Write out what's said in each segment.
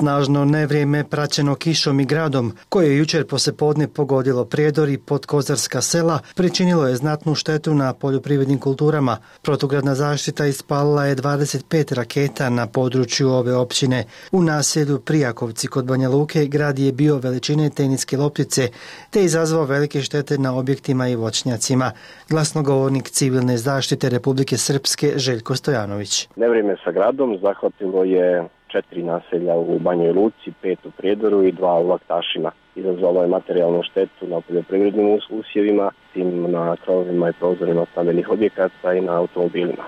Snažno nevrijeme praćeno kišom i gradom, koje je jučer posepodne pogodilo prijedor i podkozarska sela, pričinilo je znatnu štetu na poljoprivrednim kulturama. Protugradna zaštita ispalila je 25 raketa na području ove općine. U naselju Prijakovci kod Banja Luke grad je bio veličine teniske loptice, te izazvao velike štete na objektima i voćnjacima. Glasnogovornik civilne zaštite Republike Srpske Željko Stojanović. Nevrijeme sa gradom zahvatilo je četiri naselja u Banjoj Luci, pet u Prijedoru i dva u Laktašima. Izazvalo je materijalnu štetu na poljoprivrednim usjevima, tim na krovima i prozorima stambenih objekata i na automobilima.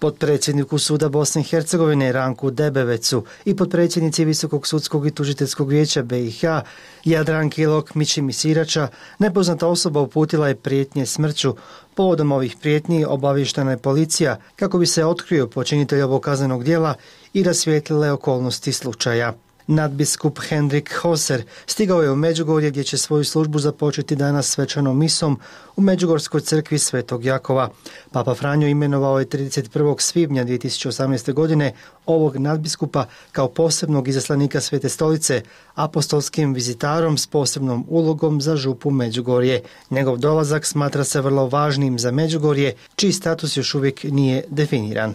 Podpredsjedniku suda Bosne i Hercegovine Ranku Debevecu i podpredsjednici Visokog sudskog i tužiteljskog vijeća BiH Jadran Kilok Mići Misirača nepoznata osoba uputila je prijetnje smrću. Povodom ovih prijetnji obavištena je policija kako bi se otkrio počinitelj ovog kaznenog dijela i rasvijetlile okolnosti slučaja. Nadbiskup Hendrik Hoser stigao je u Međugorje gdje će svoju službu započeti danas svečanom misom u Međugorskoj crkvi Svetog Jakova. Papa Franjo imenovao je 31. svibnja 2018. godine ovog nadbiskupa kao posebnog izaslanika Svete stolice, apostolskim vizitarom s posebnom ulogom za župu Međugorje. Njegov dolazak smatra se vrlo važnim za Međugorje, čiji status još uvijek nije definiran.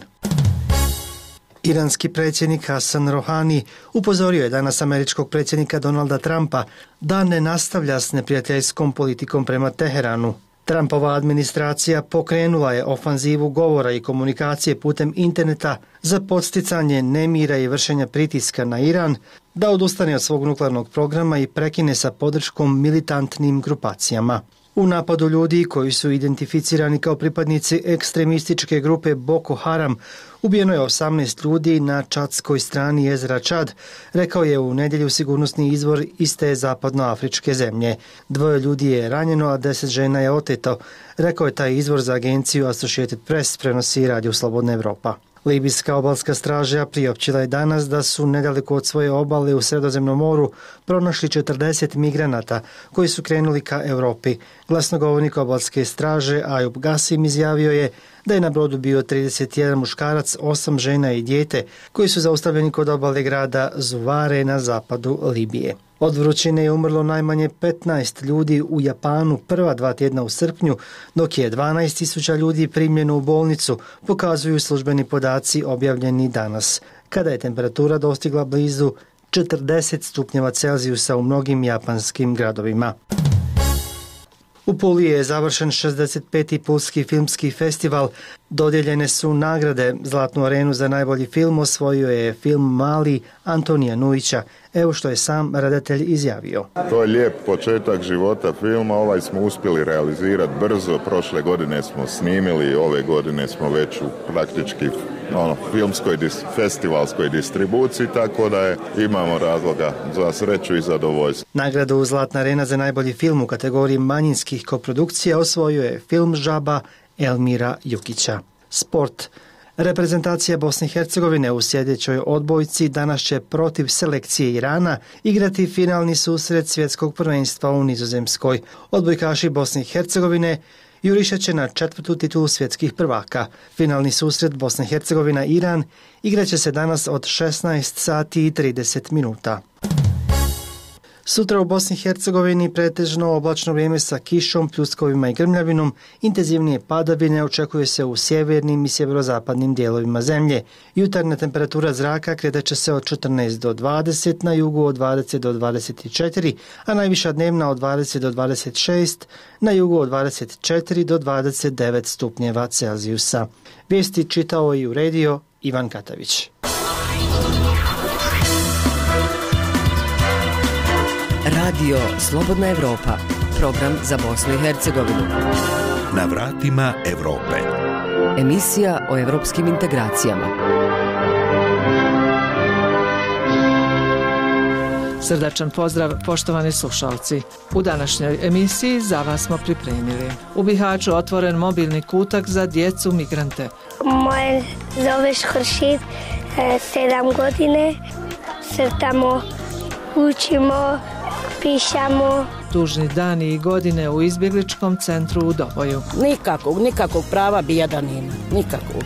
Iranski predsjednik Hassan Rouhani upozorio je danas američkog predsjednika Donalda Trumpa da ne nastavlja s neprijateljskom politikom prema Teheranu. Trumpova administracija pokrenula je ofanzivu govora i komunikacije putem interneta za podsticanje nemira i vršenja pritiska na Iran da odustane od svog nuklearnog programa i prekine sa podrškom militantnim grupacijama. U napadu ljudi koji su identificirani kao pripadnici ekstremističke grupe Boko Haram ubijeno je 18 ljudi na čadskoj strani jezera Čad, rekao je u nedjelju sigurnosni izvor iz zapadnoafričke zemlje. Dvoje ljudi je ranjeno, a deset žena je oteto, rekao je taj izvor za agenciju Associated Press prenosi Radio Slobodna Evropa. Libijska obalska straža priopćila je danas da su nedaleko od svoje obale u Sredozemnom moru pronašli 40 migranata koji su krenuli ka Evropi. Glasnogovornik obalske straže Ajub Gasim izjavio je da je na brodu bio 31 muškarac, 8 žena i dijete koji su zaustavljeni kod obale grada Zuvare na zapadu Libije. Od vrućine je umrlo najmanje 15 ljudi u Japanu prva dva tjedna u srpnju, dok je 12.000 ljudi primljeno u bolnicu, pokazuju službeni podaci objavljeni danas, kada je temperatura dostigla blizu 40 stupnjeva Celzijusa u mnogim japanskim gradovima. U Puli je završen 65. Pulski filmski festival. Dodjeljene su nagrade. Zlatnu arenu za najbolji film osvojio je film Mali Antonija Nujića. Evo što je sam redatelj izjavio. To je lijep početak života filma. Ovaj smo uspjeli realizirati brzo. Prošle godine smo snimili, ove godine smo već u praktički ono, filmskoj dis, festivalskoj distribuciji, tako da je, imamo razloga za sreću i zadovoljstvo. Nagradu Zlatna arena za najbolji film u kategoriji manjinskih koprodukcija osvojio je film Žaba Elmira Jukića. Sport. Reprezentacija Bosne i Hercegovine u sljedećoj odbojci danas će protiv selekcije Irana igrati finalni susret svjetskog prvenstva u Nizozemskoj. Odbojkaši Bosne i Hercegovine jurišat će na četvrtu titulu svjetskih prvaka. Finalni susret Bosna i Hercegovina-Iran igraće se danas od 16 sati i 30 minuta. Sutra u Bosni i Hercegovini pretežno oblačno vrijeme sa kišom, pljuskovima i grmljavinom, intenzivnije padavine očekuje se u sjevernim i sjeverozapadnim dijelovima zemlje. Jutarna temperatura zraka kreteće se od 14 do 20, na jugu od 20 do 24, a najviša dnevna od 20 do 26, na jugu od 24 do 29 stupnjeva Celzijusa. Vijesti čitao i u radio Ivan Katavić. Radio Slobodna Evropa, program za Bosnu i Hercegovinu. Na vratima Evrope. Emisija o evropskim integracijama. Srdačan pozdrav, poštovani slušalci. U današnjoj emisiji za vas smo pripremili. U Bihaću otvoren mobilni kutak za djecu migrante. Moje zoveš Hršit, e, sedam godine, se tamo učimo, pišamo. Tužni dani i godine u izbjegličkom centru u Doboju. Nikakvog, nikakvog prava bi jedan ima. Nikakvog.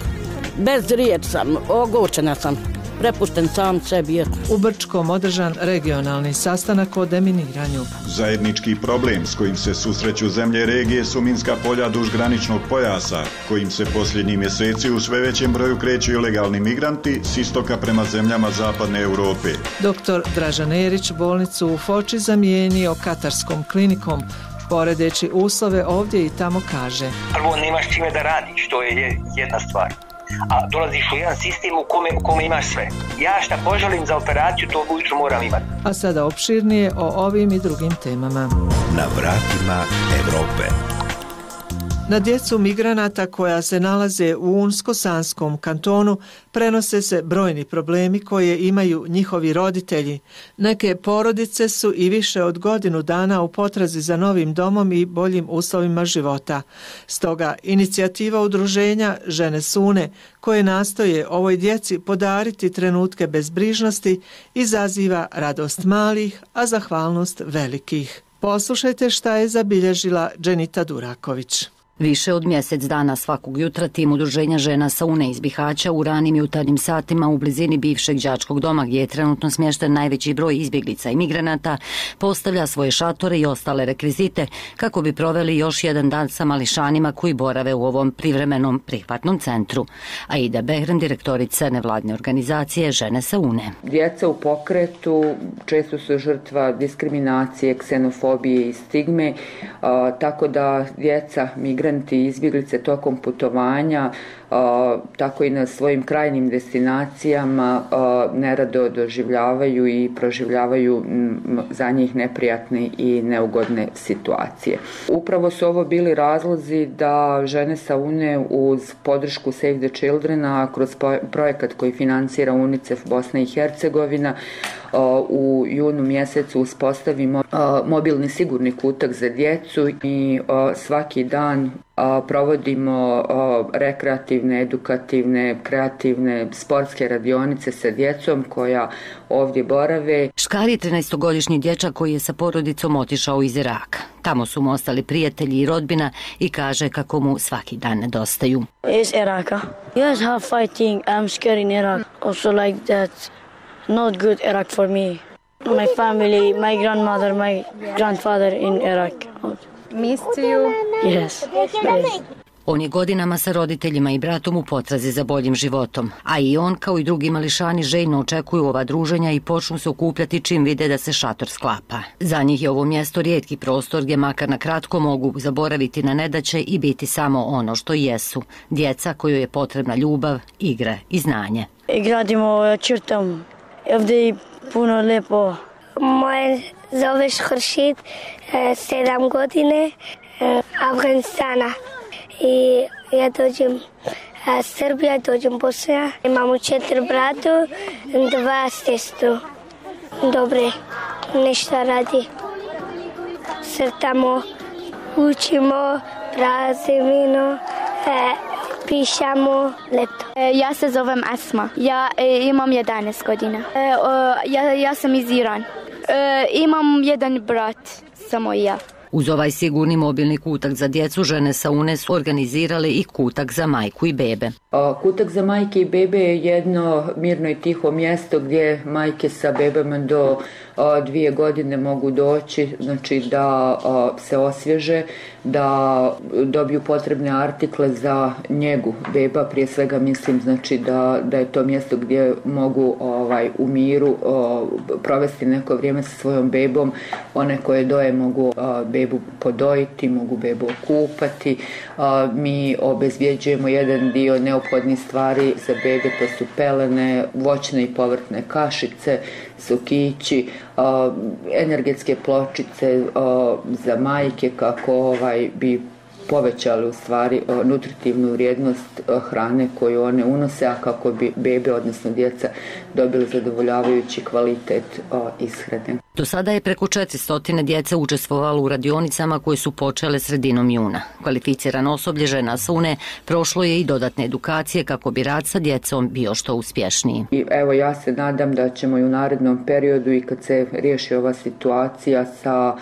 Bez riječ sam, ogučena sam prepušten sam sebi. U Brčkom održan regionalni sastanak o deminiranju. Zajednički problem s kojim se susreću zemlje regije su minska polja duž graničnog pojasa, kojim se posljednji mjeseci u sve većem broju kreću ilegalni migranti s istoka prema zemljama zapadne Europe. Doktor Dražan Erić bolnicu u Foči zamijenio katarskom klinikom, poredeći uslove ovdje i tamo kaže. Prvo nemaš čime da radiš, to je jedna stvar a dolaziš u jedan sistem u kome, u kome imaš sve. Ja šta poželim za operaciju, to ujutru moram imati. A sada opširnije o ovim i drugim temama. Na vratima Evrope. Na djecu migranata koja se nalaze u Unsko-Sanskom kantonu prenose se brojni problemi koje imaju njihovi roditelji. Neke porodice su i više od godinu dana u potrazi za novim domom i boljim uslovima života. Stoga inicijativa udruženja Žene Sune koje nastoje ovoj djeci podariti trenutke bezbrižnosti izaziva radost malih, a zahvalnost velikih. Poslušajte šta je zabilježila Dženita Duraković. Više od mjesec dana svakog jutra tim udruženja žena sa UNE iz Bihaća u ranim jutarnjim satima u blizini bivšeg đačkog doma gdje je trenutno smješten najveći broj izbjeglica i migranata postavlja svoje šatore i ostale rekvizite kako bi proveli još jedan dan sa mališanima koji borave u ovom privremenom prihvatnom centru. Aida Behren, direktorica nevladne organizacije Žene sa UNE. Djeca u pokretu često su žrtva diskriminacije, ksenofobije i stigme, tako da djeca migranata migranti i izbjeglice tokom putovanja, tako i na svojim krajnim destinacijama nerado doživljavaju i proživljavaju za njih neprijatne i neugodne situacije. Upravo su ovo bili razlozi da žene sa UNE uz podršku Save the Children, a kroz projekat koji financira UNICEF Bosna i Hercegovina, u junu mjesecu uspostavimo mobilni sigurni kutak za djecu i svaki dan provodimo rekreativne, edukativne, kreativne, sportske radionice sa djecom koja ovdje borave. Škari je 13-godišnji dječak koji je sa porodicom otišao iz Iraka. Tamo su mu ostali prijatelji i rodbina i kaže kako mu svaki dan nedostaju. Iz Iraka. Yes, how fighting. I'm scared in Iraq. Also like that. Not good Iraq for me. My family, my grandmother, my grandfather in Iraq. You? Yes. On je godinama sa roditeljima i bratom u potrazi za boljim životom, a i on kao i drugi mališani željno očekuju ova druženja i počnu se okupljati čim vide da se šator sklapa. Za njih je ovo mjesto rijetki prostor gdje makar na kratko mogu zaboraviti na nedaće i biti samo ono što jesu, djeca koju je potrebna ljubav, igra i znanje. Gradimo črtom, ovdje je puno lepo. Moje Зовеш Хршид, седам години, Афганистана. И ја дојдем Србија, дојдем Босна. Имам четири брату, два сестру. Добре, нешта ради. Сртамо, учимо, празимино, пишамо лепто. Јас се зовем Асма. Ја имам 11 година. Ја, јас сум из Иран. E, imam jedan brat, samo ja. Uz ovaj sigurni mobilni kutak za djecu, žene sa UNES su organizirale i kutak za majku i bebe. Pa, kutak za majke i bebe je jedno mirno i tiho mjesto gdje majke sa bebama do dvije godine mogu doći, znači da se osvježe, da dobiju potrebne artikle za njegu beba, prije svega mislim znači da, da je to mjesto gdje mogu ovaj u miru o, provesti neko vrijeme sa svojom bebom, one koje doje mogu o, bebu podojiti, mogu bebu okupati, o, mi obezvjeđujemo jedan dio neophodnih stvari za bebe, to su pelene, voćne i povrtne kašice, sokići, energetske pločice za majke kako ovaj bi povećali u stvari nutritivnu vrijednost hrane koju one unose, a kako bi bebe, odnosno djeca, dobili zadovoljavajući kvalitet ishrane. Do sada je preko 400 djece učestvovalo u radionicama koje su počele sredinom juna. Kvalificirano osoblje žena Sune prošlo je i dodatne edukacije kako bi rad sa djecom bio što uspješniji. I evo ja se nadam da ćemo i u narednom periodu i kad se riješi ova situacija sa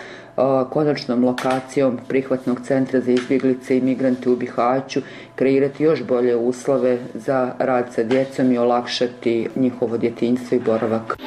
konačnom lokacijom prihvatnog centra za izbjeglice i migrante u Bihaću kreirati još bolje uslove za rad sa djecom i olakšati njihovo djetinjstvo i boravak.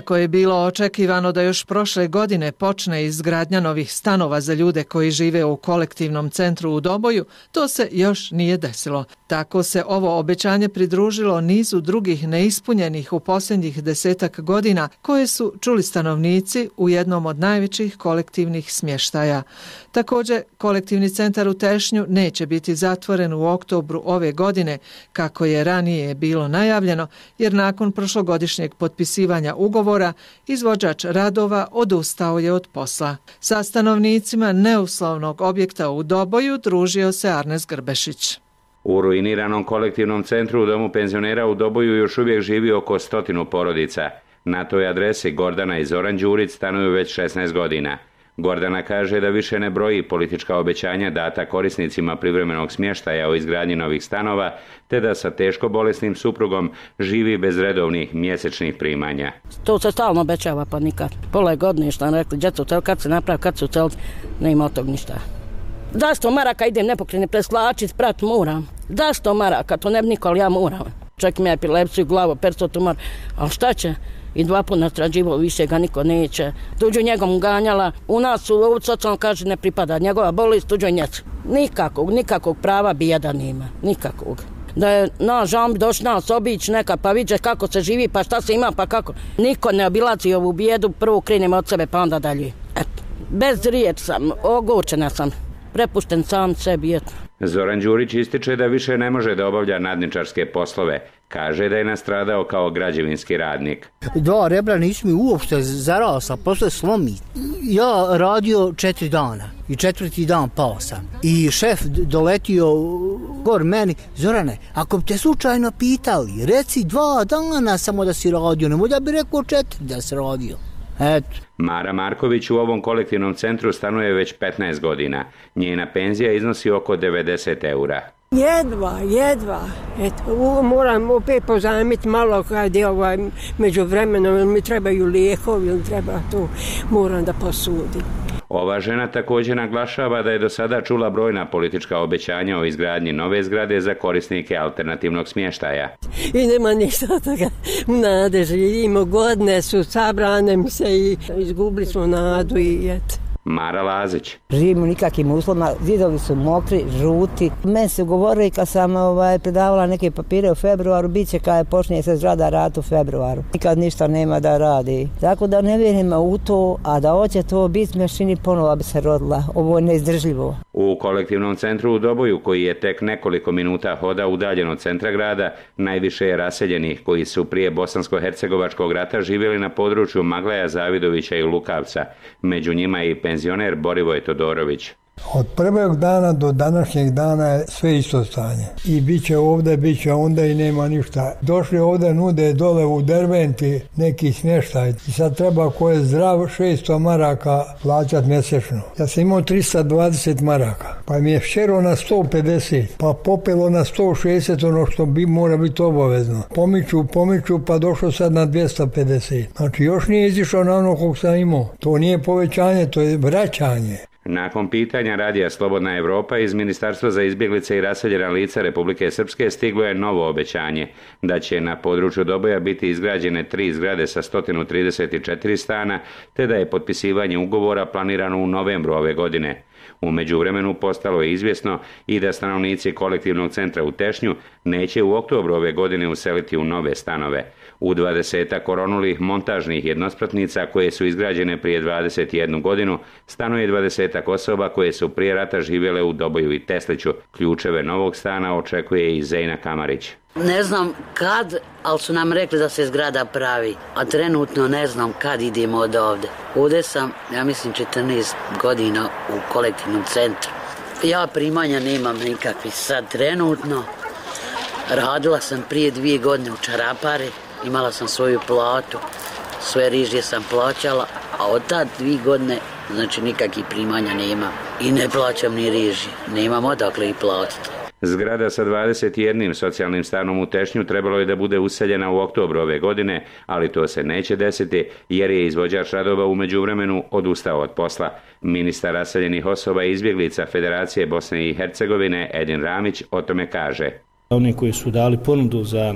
Iako je bilo očekivano da još prošle godine počne izgradnja novih stanova za ljude koji žive u kolektivnom centru u Doboju, to se još nije desilo. Tako se ovo obećanje pridružilo nizu drugih neispunjenih u posljednjih desetak godina koje su čuli stanovnici u jednom od najvećih kolektivnih smještaja. Također, kolektivni centar u Tešnju neće biti zatvoren u oktobru ove godine, kako je ranije bilo najavljeno, jer nakon prošlogodišnjeg potpisivanja ugovora, izvođač radova odustao je od posla. Sa stanovnicima neuslovnog objekta u Doboju družio se Arnes Grbešić. U ruiniranom kolektivnom centru u domu penzionera u Doboju još uvijek živi oko stotinu porodica. Na toj adresi Gordana i Zoran Đuric stanuju već 16 godina. Gordana kaže da više ne broji politička obećanja data korisnicima privremenog smještaja o izgradnji novih stanova, te da sa teško bolesnim suprugom živi bez redovnih mjesečnih primanja. To se stalno obećava pa nikad. Pola godine što nam rekli, djecu, kad se napravi, kad su tel, ne ima od tog ništa. Zašto maraka idem nepokrene preslačit, prat moram. Da sto maraka, to ne bi niko, ali ja moram. Čak mi je epilepsiju glavu, persto tumor, ali šta će? I dva puta nastrađivo, više ga niko neće. Tuđu njegom ganjala, u nas u ovu socijalno kaže ne pripada, njegova bolest tuđu njec. Nikakvog, nikakvog prava bijeda ima, nikakvog. Da je na žamb došli nas obić neka pa viđe kako se živi pa šta se ima pa kako. Niko ne obilazi ovu bijedu, prvo krenemo od sebe pa onda dalje. Eto, bez riječ sam, ogorčena sam prepušten sam sebi. Eto. Zoran Đurić ističe da više ne može da obavlja nadničarske poslove. Kaže da je nastradao kao građevinski radnik. Dva rebra nisu mi uopšte zarasla, posle slomi. Ja radio četiri dana i četvrti dan pao sam. I šef doletio gor meni, Zorane, ako bi te slučajno pitali, reci dva dana samo da si radio, nemoj da bi rekao četiri da si radio. Eto. Mara Marković u ovom kolektivnom centru stanuje već 15 godina. Njena penzija iznosi oko 90 eura. Jedva, jedva. Eto, moram opet pozajmiti malo kad je ovaj među vremenom, mi trebaju lijekovi ili treba to, moram da posudim. Ova žena također naglašava da je do sada čula brojna politička obećanja o izgradnji nove zgrade za korisnike alternativnog smještaja. I nema ništa toga nadeži. Imo godine su sabrane mi se i izgubili smo nadu i eto. Mara Lazić. Živimo nikakvim uslovima, zidovi su mokri, žuti. Men se govorili kad sam ovaj, predavala neke papire u februaru, bit će kada počne se zgrada rad u februaru. Nikad ništa nema da radi. Tako da ne vjerujem u to, a da hoće to biti mašini ponovo bi se rodila. Ovo je neizdržljivo. U kolektivnom centru u Doboju, koji je tek nekoliko minuta hoda udaljen od centra grada, najviše je raseljenih koji su prije Bosansko-Hercegovačkog rata živjeli na području Magleja, Zavidovića i Lukavca. Među njima i penzioner Borivoje Todorović. Od prvog dana do današnjeg dana je sve isto stanje. I bit će ovdje, bit će onda i nema ništa. Došli ovdje nude dole u Derventi neki smještaj. I sad treba ko je zdrav 600 maraka plaćat mjesečno. Ja sam imao 320 maraka. Pa mi je šero na 150. Pa popelo na 160 ono što bi mora biti obavezno. Pomiču, pomiču pa došlo sad na 250. Znači još nije izišao na ono kog sam imao. To nije povećanje, to je vraćanje. Nakon pitanja radija Slobodna Evropa iz Ministarstva za izbjeglice i raseljena lica Republike Srpske stiglo je novo obećanje da će na području Doboja biti izgrađene tri zgrade sa 134 stana, te da je potpisivanje ugovora planirano u novembru ove godine. U međuvremenu postalo je izvjesno i da stanovnici kolektivnog centra u Tešnju neće u oktobru ove godine useliti u nove stanove. U 20 koronulih montažnih jednospratnica koje su izgrađene prije 21 godinu stanuje 20 osoba koje su prije rata živjele u Doboju i Tesliću. Ključeve novog stana očekuje i Zejna Kamarić. Ne znam kad, ali su nam rekli da se zgrada pravi, a trenutno ne znam kad idemo od ovde. Ovde sam, ja mislim, 14 godina u kolektivnom centru. Ja primanja nemam nikakvi sad trenutno. Radila sam prije dvije godine u Čarapari, imala sam svoju platu, sve rižje sam plaćala, a od tad dvije godine, znači nikakvih primanja nema. I ne plaćam ni rižje, nemam odakle i platiti. Zgrada sa 21. socijalnim stanom u Tešnju trebalo je da bude useljena u oktobru ove godine, ali to se neće desiti jer je izvođač radova u međuvremenu odustao od posla. Ministar raseljenih osoba i izbjeglica Federacije Bosne i Hercegovine Edin Ramić o tome kaže. Oni koji su dali ponudu za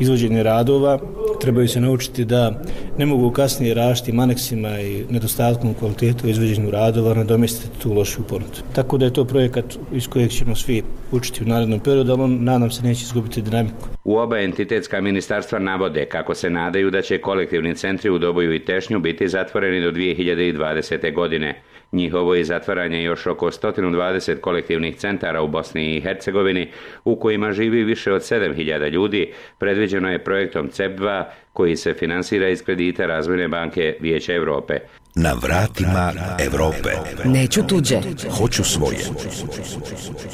izvođenje radova trebaju se naučiti da ne mogu kasnije rašti maneksima i nedostatkom kvalitetu izvođenju radova nadomestiti tu lošu ponudu. Tako da je to projekat iz kojeg ćemo svi učiti u narednom periodu, ali on nadam se neće izgubiti dinamiku. U oba entitetska ministarstva navode kako se nadaju da će kolektivni centri u Doboju i Tešnju biti zatvoreni do 2020. godine. Njihovo je zatvaranje još oko 120 kolektivnih centara u Bosni i Hercegovini, u kojima živi više od 7000 ljudi, predviđeno je projektom CEP2, koji se finansira iz kredita Razvojne banke Vijeća Evrope. Na vratima Evrope. Neću tuđe. Hoću svoje.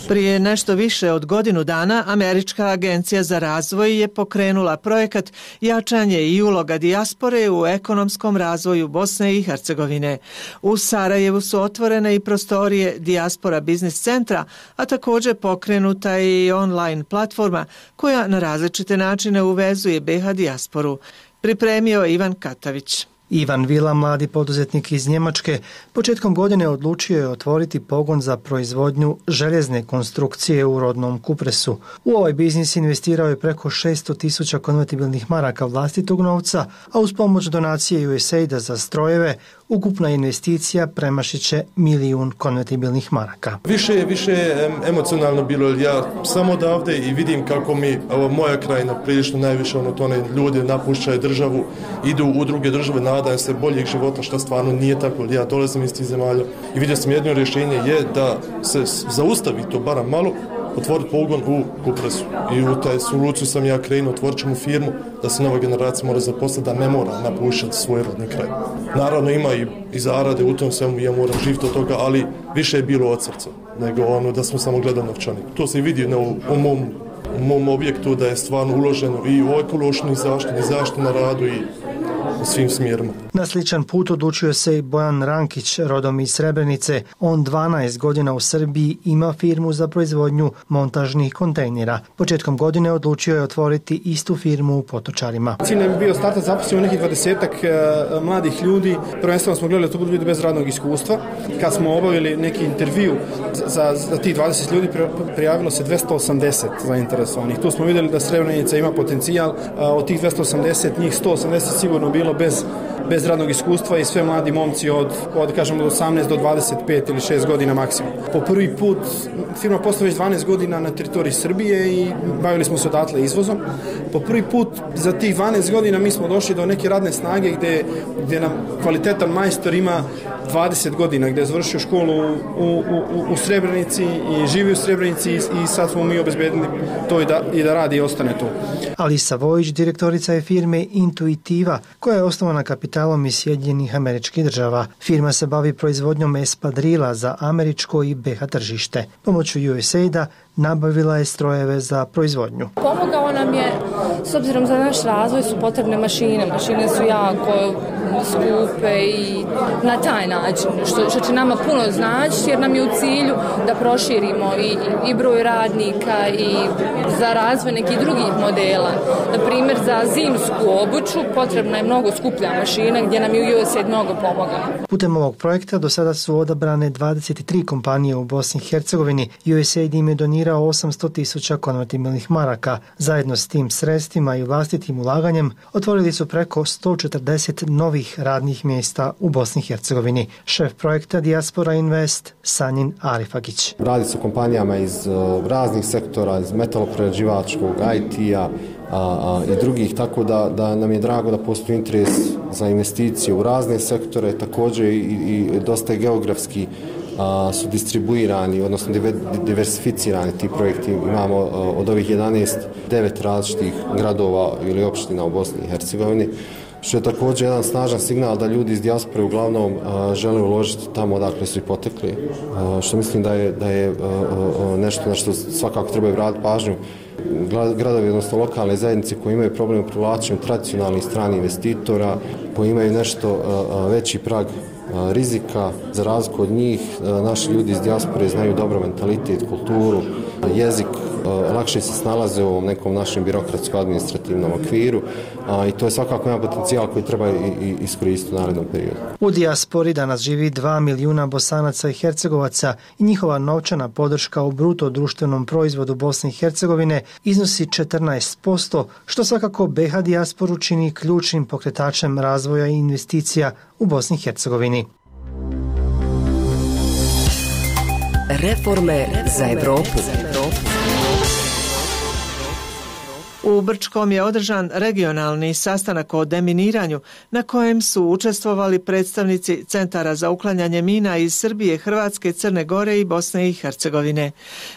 Prije nešto više od godinu dana Američka agencija za razvoj je pokrenula projekat Jačanje i uloga dijaspore u ekonomskom razvoju Bosne i Hercegovine. U Sarajevu su otvorene i prostorije Dijaspora Biznis Centra, a također pokrenuta je i online platforma koja na različite načine uvezuje BH dijasporu. Pripremio Ivan Katavić. Ivan Vila, mladi poduzetnik iz Njemačke, početkom godine odlučio je otvoriti pogon za proizvodnju željezne konstrukcije u rodnom Kupresu. U ovaj biznis investirao je preko 600 tisuća konvertibilnih maraka vlastitog novca, a uz pomoć donacije USAID-a za strojeve, ukupna investicija premašiće milijun konvertibilnih maraka. Više je više emocionalno bilo, ja sam odavde i vidim kako mi ovo, moja krajina prilično najviše ono tone ljudi napušćaju državu, idu u druge države, nadaju se boljeg života, što stvarno nije tako. Ja dolazim iz tih zemalja i vidio sam jedno rješenje je da se zaustavi to bara malo, otvoriti pogon u Kupresu. I u taj soluciju sam ja krenuo, otvorit ćemo firmu da se nova generacija mora zaposliti, da ne mora napušati svoj rodni kraj. Naravno ima i, i zarade u tom svemu, ja moram živjeti od toga, ali više je bilo od srca nego ono da smo samo gledali novčanik. To se vidi na, u, u mom u mom objektu da je stvarno uloženo i u ekološnu zaštitu, i zaštitu na radu i u svim smjerima. Na sličan put odlučio se i Bojan Rankić, rodom iz Srebrenice. On 12 godina u Srbiji ima firmu za proizvodnju montažnih kontejnera. Početkom godine odlučio je otvoriti istu firmu u Potočarima. Cilj nam je bio starta zaposlio nekih 20 e, mladih ljudi. Prvenstveno smo gledali da to budu ljudi bez radnog iskustva. Kad smo obavili neki intervju za, za tih 20 ljudi, prijavilo se 280 zainteresovanih. Tu smo vidjeli da Srebrenica ima potencijal. Od tih 280, njih 180 sigurno bilo bez bez radnog iskustva i sve mladi momci od, od kažemo, od 18 do 25 ili 6 godina maksimum. Po prvi put firma postoje već 12 godina na teritoriji Srbije i bavili smo se odatle izvozom. Po prvi put za tih 12 godina mi smo došli do neke radne snage gde, gde nam kvalitetan majstor ima 20 godina gde je završio školu u, u, u, u Srebrenici i živi u Srebrenici i, i sad smo mi obezbedili to i da, i da radi i ostane tu. Alisa Vojić, direktorica je firme Intuitiva, koja je osnovana kapitalom iz Sjedinjenih američkih država. Firma se bavi proizvodnjom espadrila za američko i BH tržište. Pomoću USAID-a nabavila je strojeve za proizvodnju. Pomogao nam je, s obzirom za naš razvoj, su potrebne mašine. Mašine su jako skupe i na taj način, što, što će nama puno značiti, jer nam je u cilju da proširimo i, i broj radnika i za razvoj nekih drugih modela. Na primjer, za zimsku obuću potrebna je mnogo skuplja mašina gdje nam je USAID mnogo pomogao. Putem ovog projekta do sada su odabrane 23 kompanije u Bosni i Hercegovini. USAID im je donirao 800 tisuća konvertibilnih maraka. Zajedno s tim sredstvima i vlastitim ulaganjem otvorili su preko 140 novih radnih mjesta u Bosni i Hercegovini. Šef projekta Diaspora Invest Sanjin Arifagić. Radi se o kompanijama iz e, raznih sektora, iz metaloprerađivačkog, IT-a, a, a, i drugih, tako da, da nam je drago da postoji interes za investicije u razne sektore, također i, i dosta je geografski a, su distribuirani, odnosno diversificirani ti projekti. Imamo a, od ovih 11, 9 različitih gradova ili opština u Bosni i Hercegovini što je također jedan snažan signal da ljudi iz dijaspore uglavnom a, žele uložiti tamo odakle su i potekli, a, što mislim da je, da je a, a, nešto na što svakako treba vratiti pažnju gradovi, odnosno lokalne zajednice koji imaju problem u privlačenju tradicionalnih stranih investitora, koji imaju nešto veći prag rizika. Za razliku od njih, naši ljudi iz dijaspore znaju dobro mentalitet, kulturu, jezik, lakše se snalaze u ovom nekom našem birokratsko-administrativnom okviru a, i to je svakako jedan potencijal koji treba i, i iskoristiti u narednom periodu. U dijaspori danas živi 2 milijuna bosanaca i hercegovaca i njihova novčana podrška u bruto društvenom proizvodu Bosne i Hercegovine iznosi 14%, što svakako BH dijasporu čini ključnim pokretačem razvoja i investicija u Bosni i Hercegovini. Reforme za Evropu. U Brčkom je održan regionalni sastanak o deminiranju na kojem su učestvovali predstavnici Centara za uklanjanje mina iz Srbije, Hrvatske, Crne Gore i Bosne i Hercegovine.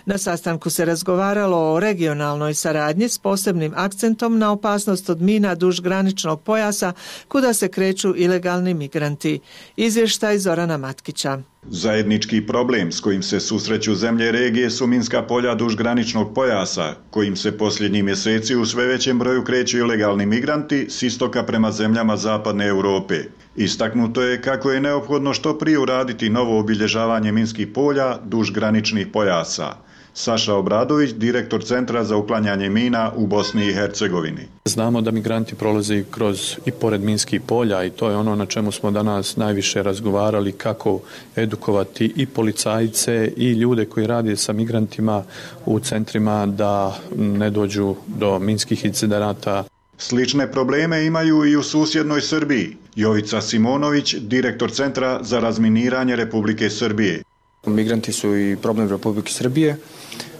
Na sastanku se razgovaralo o regionalnoj saradnji s posebnim akcentom na opasnost od mina duž graničnog pojasa kuda se kreću ilegalni migranti. Izvještaj Zorana Matkića. Zajednički problem s kojim se susreću zemlje regije su minska polja duž graničnog pojasa, kojim se posljednji mjeseci u sve većem broju kreću ilegalni migranti s istoka prema zemljama zapadne Europe. Istaknuto je kako je neophodno što prije uraditi novo obilježavanje minskih polja duž graničnih pojasa. Saša Obradović, direktor Centra za uklanjanje mina u Bosni i Hercegovini. Znamo da migranti prolaze kroz i pored minskih polja i to je ono na čemu smo danas najviše razgovarali kako edukovati i policajice i ljude koji radi sa migrantima u centrima da ne dođu do minskih incidenata. Slične probleme imaju i u susjednoj Srbiji. Jovica Simonović, direktor Centra za razminiranje Republike Srbije. Migranti su i problem Republike Srbije.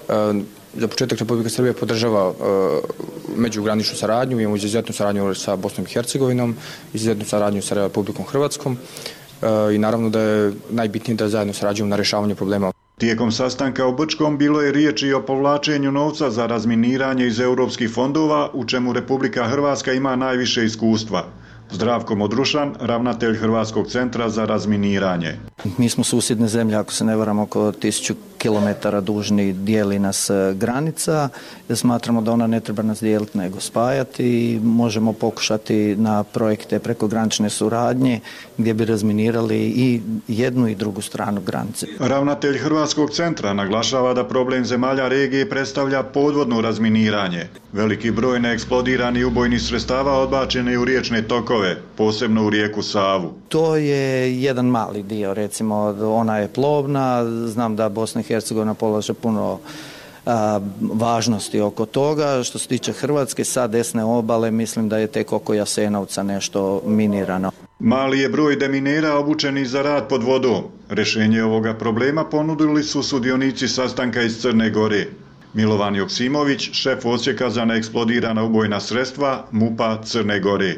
E, za početak Republika Srbija podržava e, međugraničnu saradnju, imamo izuzetnu saradnju sa Bosnom i Hercegovinom, izuzetnu saradnju sa Republikom Hrvatskom e, i naravno da je najbitnije da zajedno sarađujemo na rešavanju problema. Tijekom sastanka u Brčkom bilo je riječi o povlačenju novca za razminiranje iz europskih fondova, u čemu Republika Hrvatska ima najviše iskustva. Zdravko Modrušan, ravnatelj Hrvatskog centra za razminiranje. Mi smo susjedne zemlje, ako se ne varam, oko kilometara dužni dijeli nas e, granica. Smatramo da ona ne treba nas dijeliti nego spajati i možemo pokušati na projekte preko granične suradnje gdje bi razminirali i jednu i drugu stranu granice. Ravnatelj Hrvatskog centra naglašava da problem zemalja regije predstavlja podvodno razminiranje. Veliki broj neeksplodirani ubojnih sredstava odbačene u riječne tokove, posebno u rijeku Savu. To je jedan mali dio, recimo ona je plovna, znam da Bosna i Hercegovina polaže puno a, važnosti oko toga. Što se tiče Hrvatske, sa desne obale, mislim da je tek oko Jasenovca nešto minirano. Mali je broj deminera obučeni za rad pod vodom. Rešenje ovoga problema ponudili su sudionici sastanka iz Crne Gore. Milovan Joksimović, šef osjeka za neeksplodirana ubojna sredstva MUPA Crne Gore.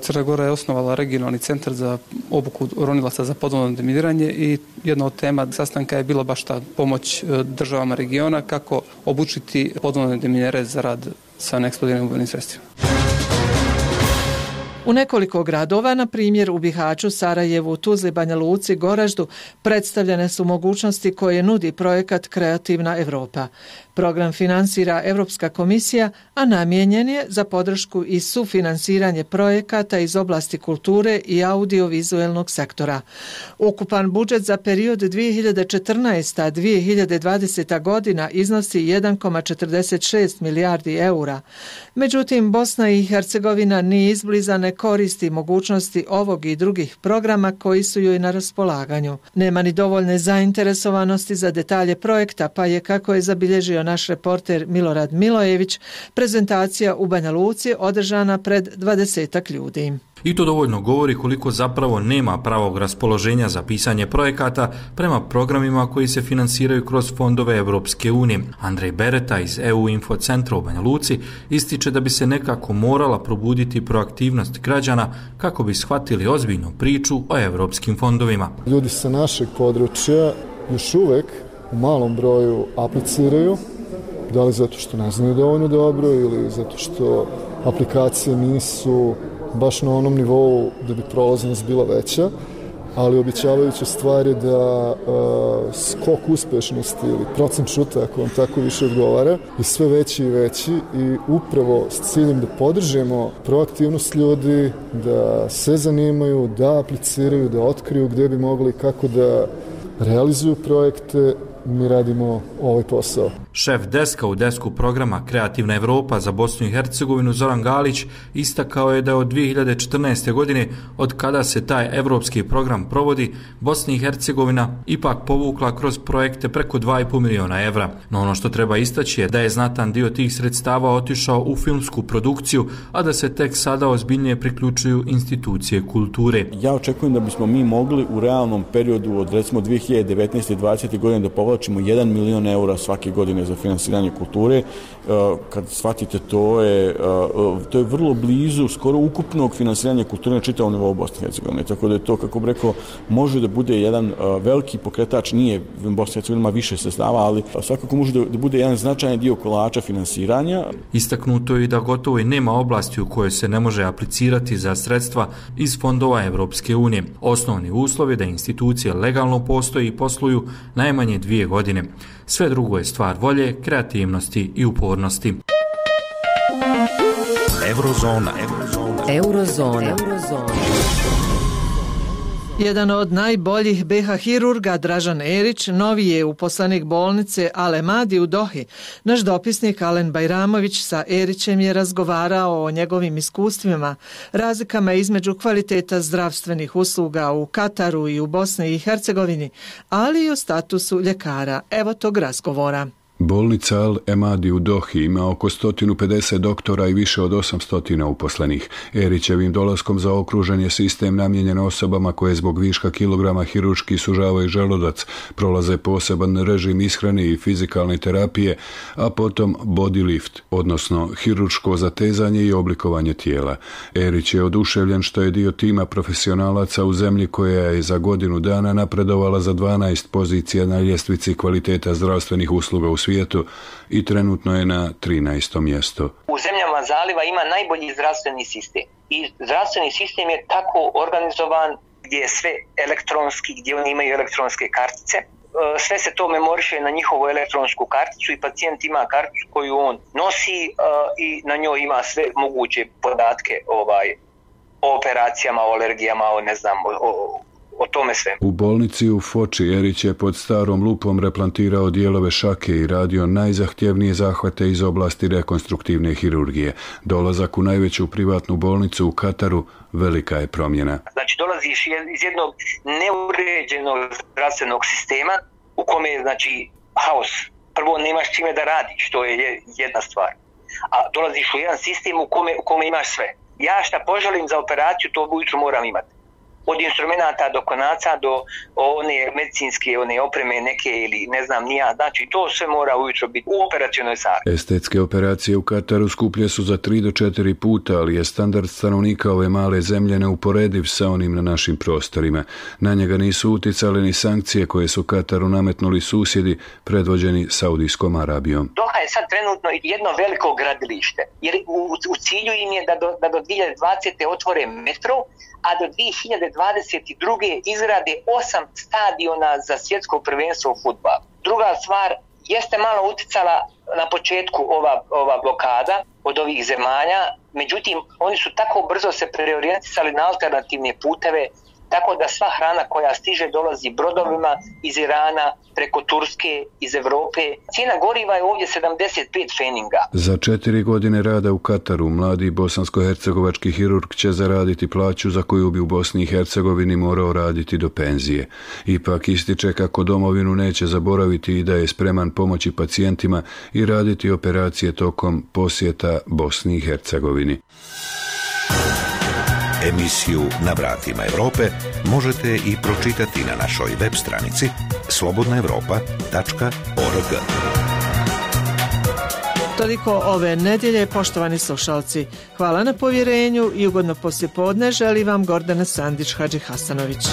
Crna Gora je osnovala regionalni centar za obuku ronilaca za podvodno deminiranje i jedna od tema sastanka je bila baš ta pomoć e, državama regiona kako obučiti podvodne deminere za rad sa neeksplodiranim ubojnim sredstvima. U nekoliko gradova, na primjer u Bihaću, Sarajevu, Tuzli, Banja Luci, Goraždu, predstavljene su mogućnosti koje nudi projekat Kreativna Evropa. Program finansira Evropska komisija, a namjenjen je za podršku i sufinansiranje projekata iz oblasti kulture i audiovizuelnog sektora. Ukupan budžet za period 2014-2020 godina iznosi 1,46 milijardi eura. Međutim, Bosna i Hercegovina ni izbliza ne koristi mogućnosti ovog i drugih programa koji su joj na raspolaganju. Nema ni dovoljne zainteresovanosti za detalje projekta, pa je, kako je zabilježio naš reporter Milorad Milojević, prezentacija u Banja Luci održana pred 20 ljudi. I to dovoljno govori koliko zapravo nema pravog raspoloženja za pisanje projekata prema programima koji se finansiraju kroz fondove Evropske unije. Andrej Bereta iz EU Info centra u Banja Luci ističe da bi se nekako morala probuditi proaktivnost građana kako bi shvatili ozbiljnu priču o evropskim fondovima. Ljudi sa našeg područja još uvek u malom broju apliciraju, da li zato što ne znaju dovoljno dobro ili zato što aplikacije nisu baš na onom nivou da bi prolaznost bila veća ali običavajuća stvar je da uh, skok uspešnosti ili procent šuta, ako vam tako više odgovara, je sve veći i veći i upravo s ciljem da podržemo proaktivnost ljudi, da se zanimaju, da apliciraju, da otkriju gde bi mogli kako da realizuju projekte, mi radimo ovaj posao. Šef deska u desku programa Kreativna Evropa za Bosnu i Hercegovinu Zoran Galić istakao je da od 2014. godine, od kada se taj evropski program provodi, Bosna i Hercegovina ipak povukla kroz projekte preko 2,5 miliona evra. No ono što treba istaći je da je znatan dio tih sredstava otišao u filmsku produkciju, a da se tek sada ozbiljnije priključuju institucije kulture. Ja očekujem da bismo mi mogli u realnom periodu od recimo 2019. i 2020. godine da povlačimo 1 milion eura svake godine za finansiranje kulture. E, kad shvatite to je, e, to je vrlo blizu skoro ukupnog finansiranja kulture na čitavom nivou Bosne i Hercegovine. Tako da je to, kako bi rekao, može da bude jedan e, veliki pokretač, nije Bosna i Hercegovina ima više sestava, ali svakako može da bude jedan značajan dio kolača finansiranja. Istaknuto je da gotovo i nema oblasti u kojoj se ne može aplicirati za sredstva iz fondova Evropske unije. Osnovni uslov je da institucije legalno postoje i posluju najmanje dvije godine. Sve drugo je stvar volje, kreativnosti i upornosti. Eurozona. Eurozona. Eurozona. Eurozona. Jedan od najboljih BH hirurga, Dražan Erić, novi je uposlanik bolnice Alemadi u Dohi. Naš dopisnik Alen Bajramović sa Erićem je razgovarao o njegovim iskustvima, razlikama između kvaliteta zdravstvenih usluga u Kataru i u Bosni i Hercegovini, ali i o statusu ljekara. Evo tog razgovora. Bolnica Al Emadi u Dohi ima oko 150 doktora i više od 800 uposlenih. Erićevim dolaskom za okružen je sistem namjenjen osobama koje zbog viška kilograma hiručki sužavaju želodac, prolaze poseban režim ishrane i fizikalne terapije, a potom body lift, odnosno hiručko zatezanje i oblikovanje tijela. Erić je oduševljen što je dio tima profesionalaca u zemlji koja je za godinu dana napredovala za 12 pozicija na ljestvici kvaliteta zdravstvenih usluga u svijetu svijetu i trenutno je na 13. mjestu. U zemljama zaliva ima najbolji zdravstveni sistem i zdravstveni sistem je tako organizovan gdje je sve elektronski, gdje oni imaju elektronske kartice. E, sve se to memoriše na njihovu elektronsku karticu i pacijent ima karticu koju on nosi e, i na njoj ima sve moguće podatke ovaj o operacijama, o alergijama, o ne znam, o, o tome sve. U bolnici u Foči Erić je pod starom lupom replantirao dijelove šake i radio najzahtjevnije zahvate iz oblasti rekonstruktivne hirurgije. Dolazak u najveću privatnu bolnicu u Kataru velika je promjena. Znači dolaziš iz jednog neuređenog zdravstvenog sistema u kome je znači haos. Prvo nemaš čime da radiš, to je jedna stvar. A dolaziš u jedan sistem u kome, u kome imaš sve. Ja šta poželim za operaciju, to ujutru moram imati od instrumenta do konaca do one medicinske one opreme neke ili ne znam nija, znači to sve mora ujutro biti u operacionoj sali. Estetske operacije u Kataru skuplje su za 3 do 4 puta, ali je standard stanovnika ove male zemlje neuporediv sa onim na našim prostorima. Na njega nisu uticale ni sankcije koje su Kataru nametnuli susjedi predvođeni Saudijskom Arabijom. Doha je sad trenutno jedno veliko gradilište, jer u, u cilju im je da do, da do 2020. otvore metro, a do 2022. izgrade osam stadiona za svjetsko prvenstvo u futbalu. Druga stvar, jeste malo uticala na početku ova, ova blokada od ovih zemalja, međutim, oni su tako brzo se preorijentisali na alternativne puteve, tako da sva hrana koja stiže dolazi brodovima iz Irana, preko Turske, iz Evrope. Cijena goriva je ovdje 75 feninga. Za četiri godine rada u Kataru, mladi bosansko-hercegovački hirurg će zaraditi plaću za koju bi u Bosni i Hercegovini morao raditi do penzije. Ipak ističe kako domovinu neće zaboraviti i da je spreman pomoći pacijentima i raditi operacije tokom posjeta Bosni i Hercegovini. Emisiju Na vratima Evrope možete i pročitati na našoj web stranici slobodnaevropa.org. Toliko ove nedjelje, poštovani slušalci. Hvala na povjerenju i ugodno poslijepodne želi vam Gordana Sandić Hadži Hasanović.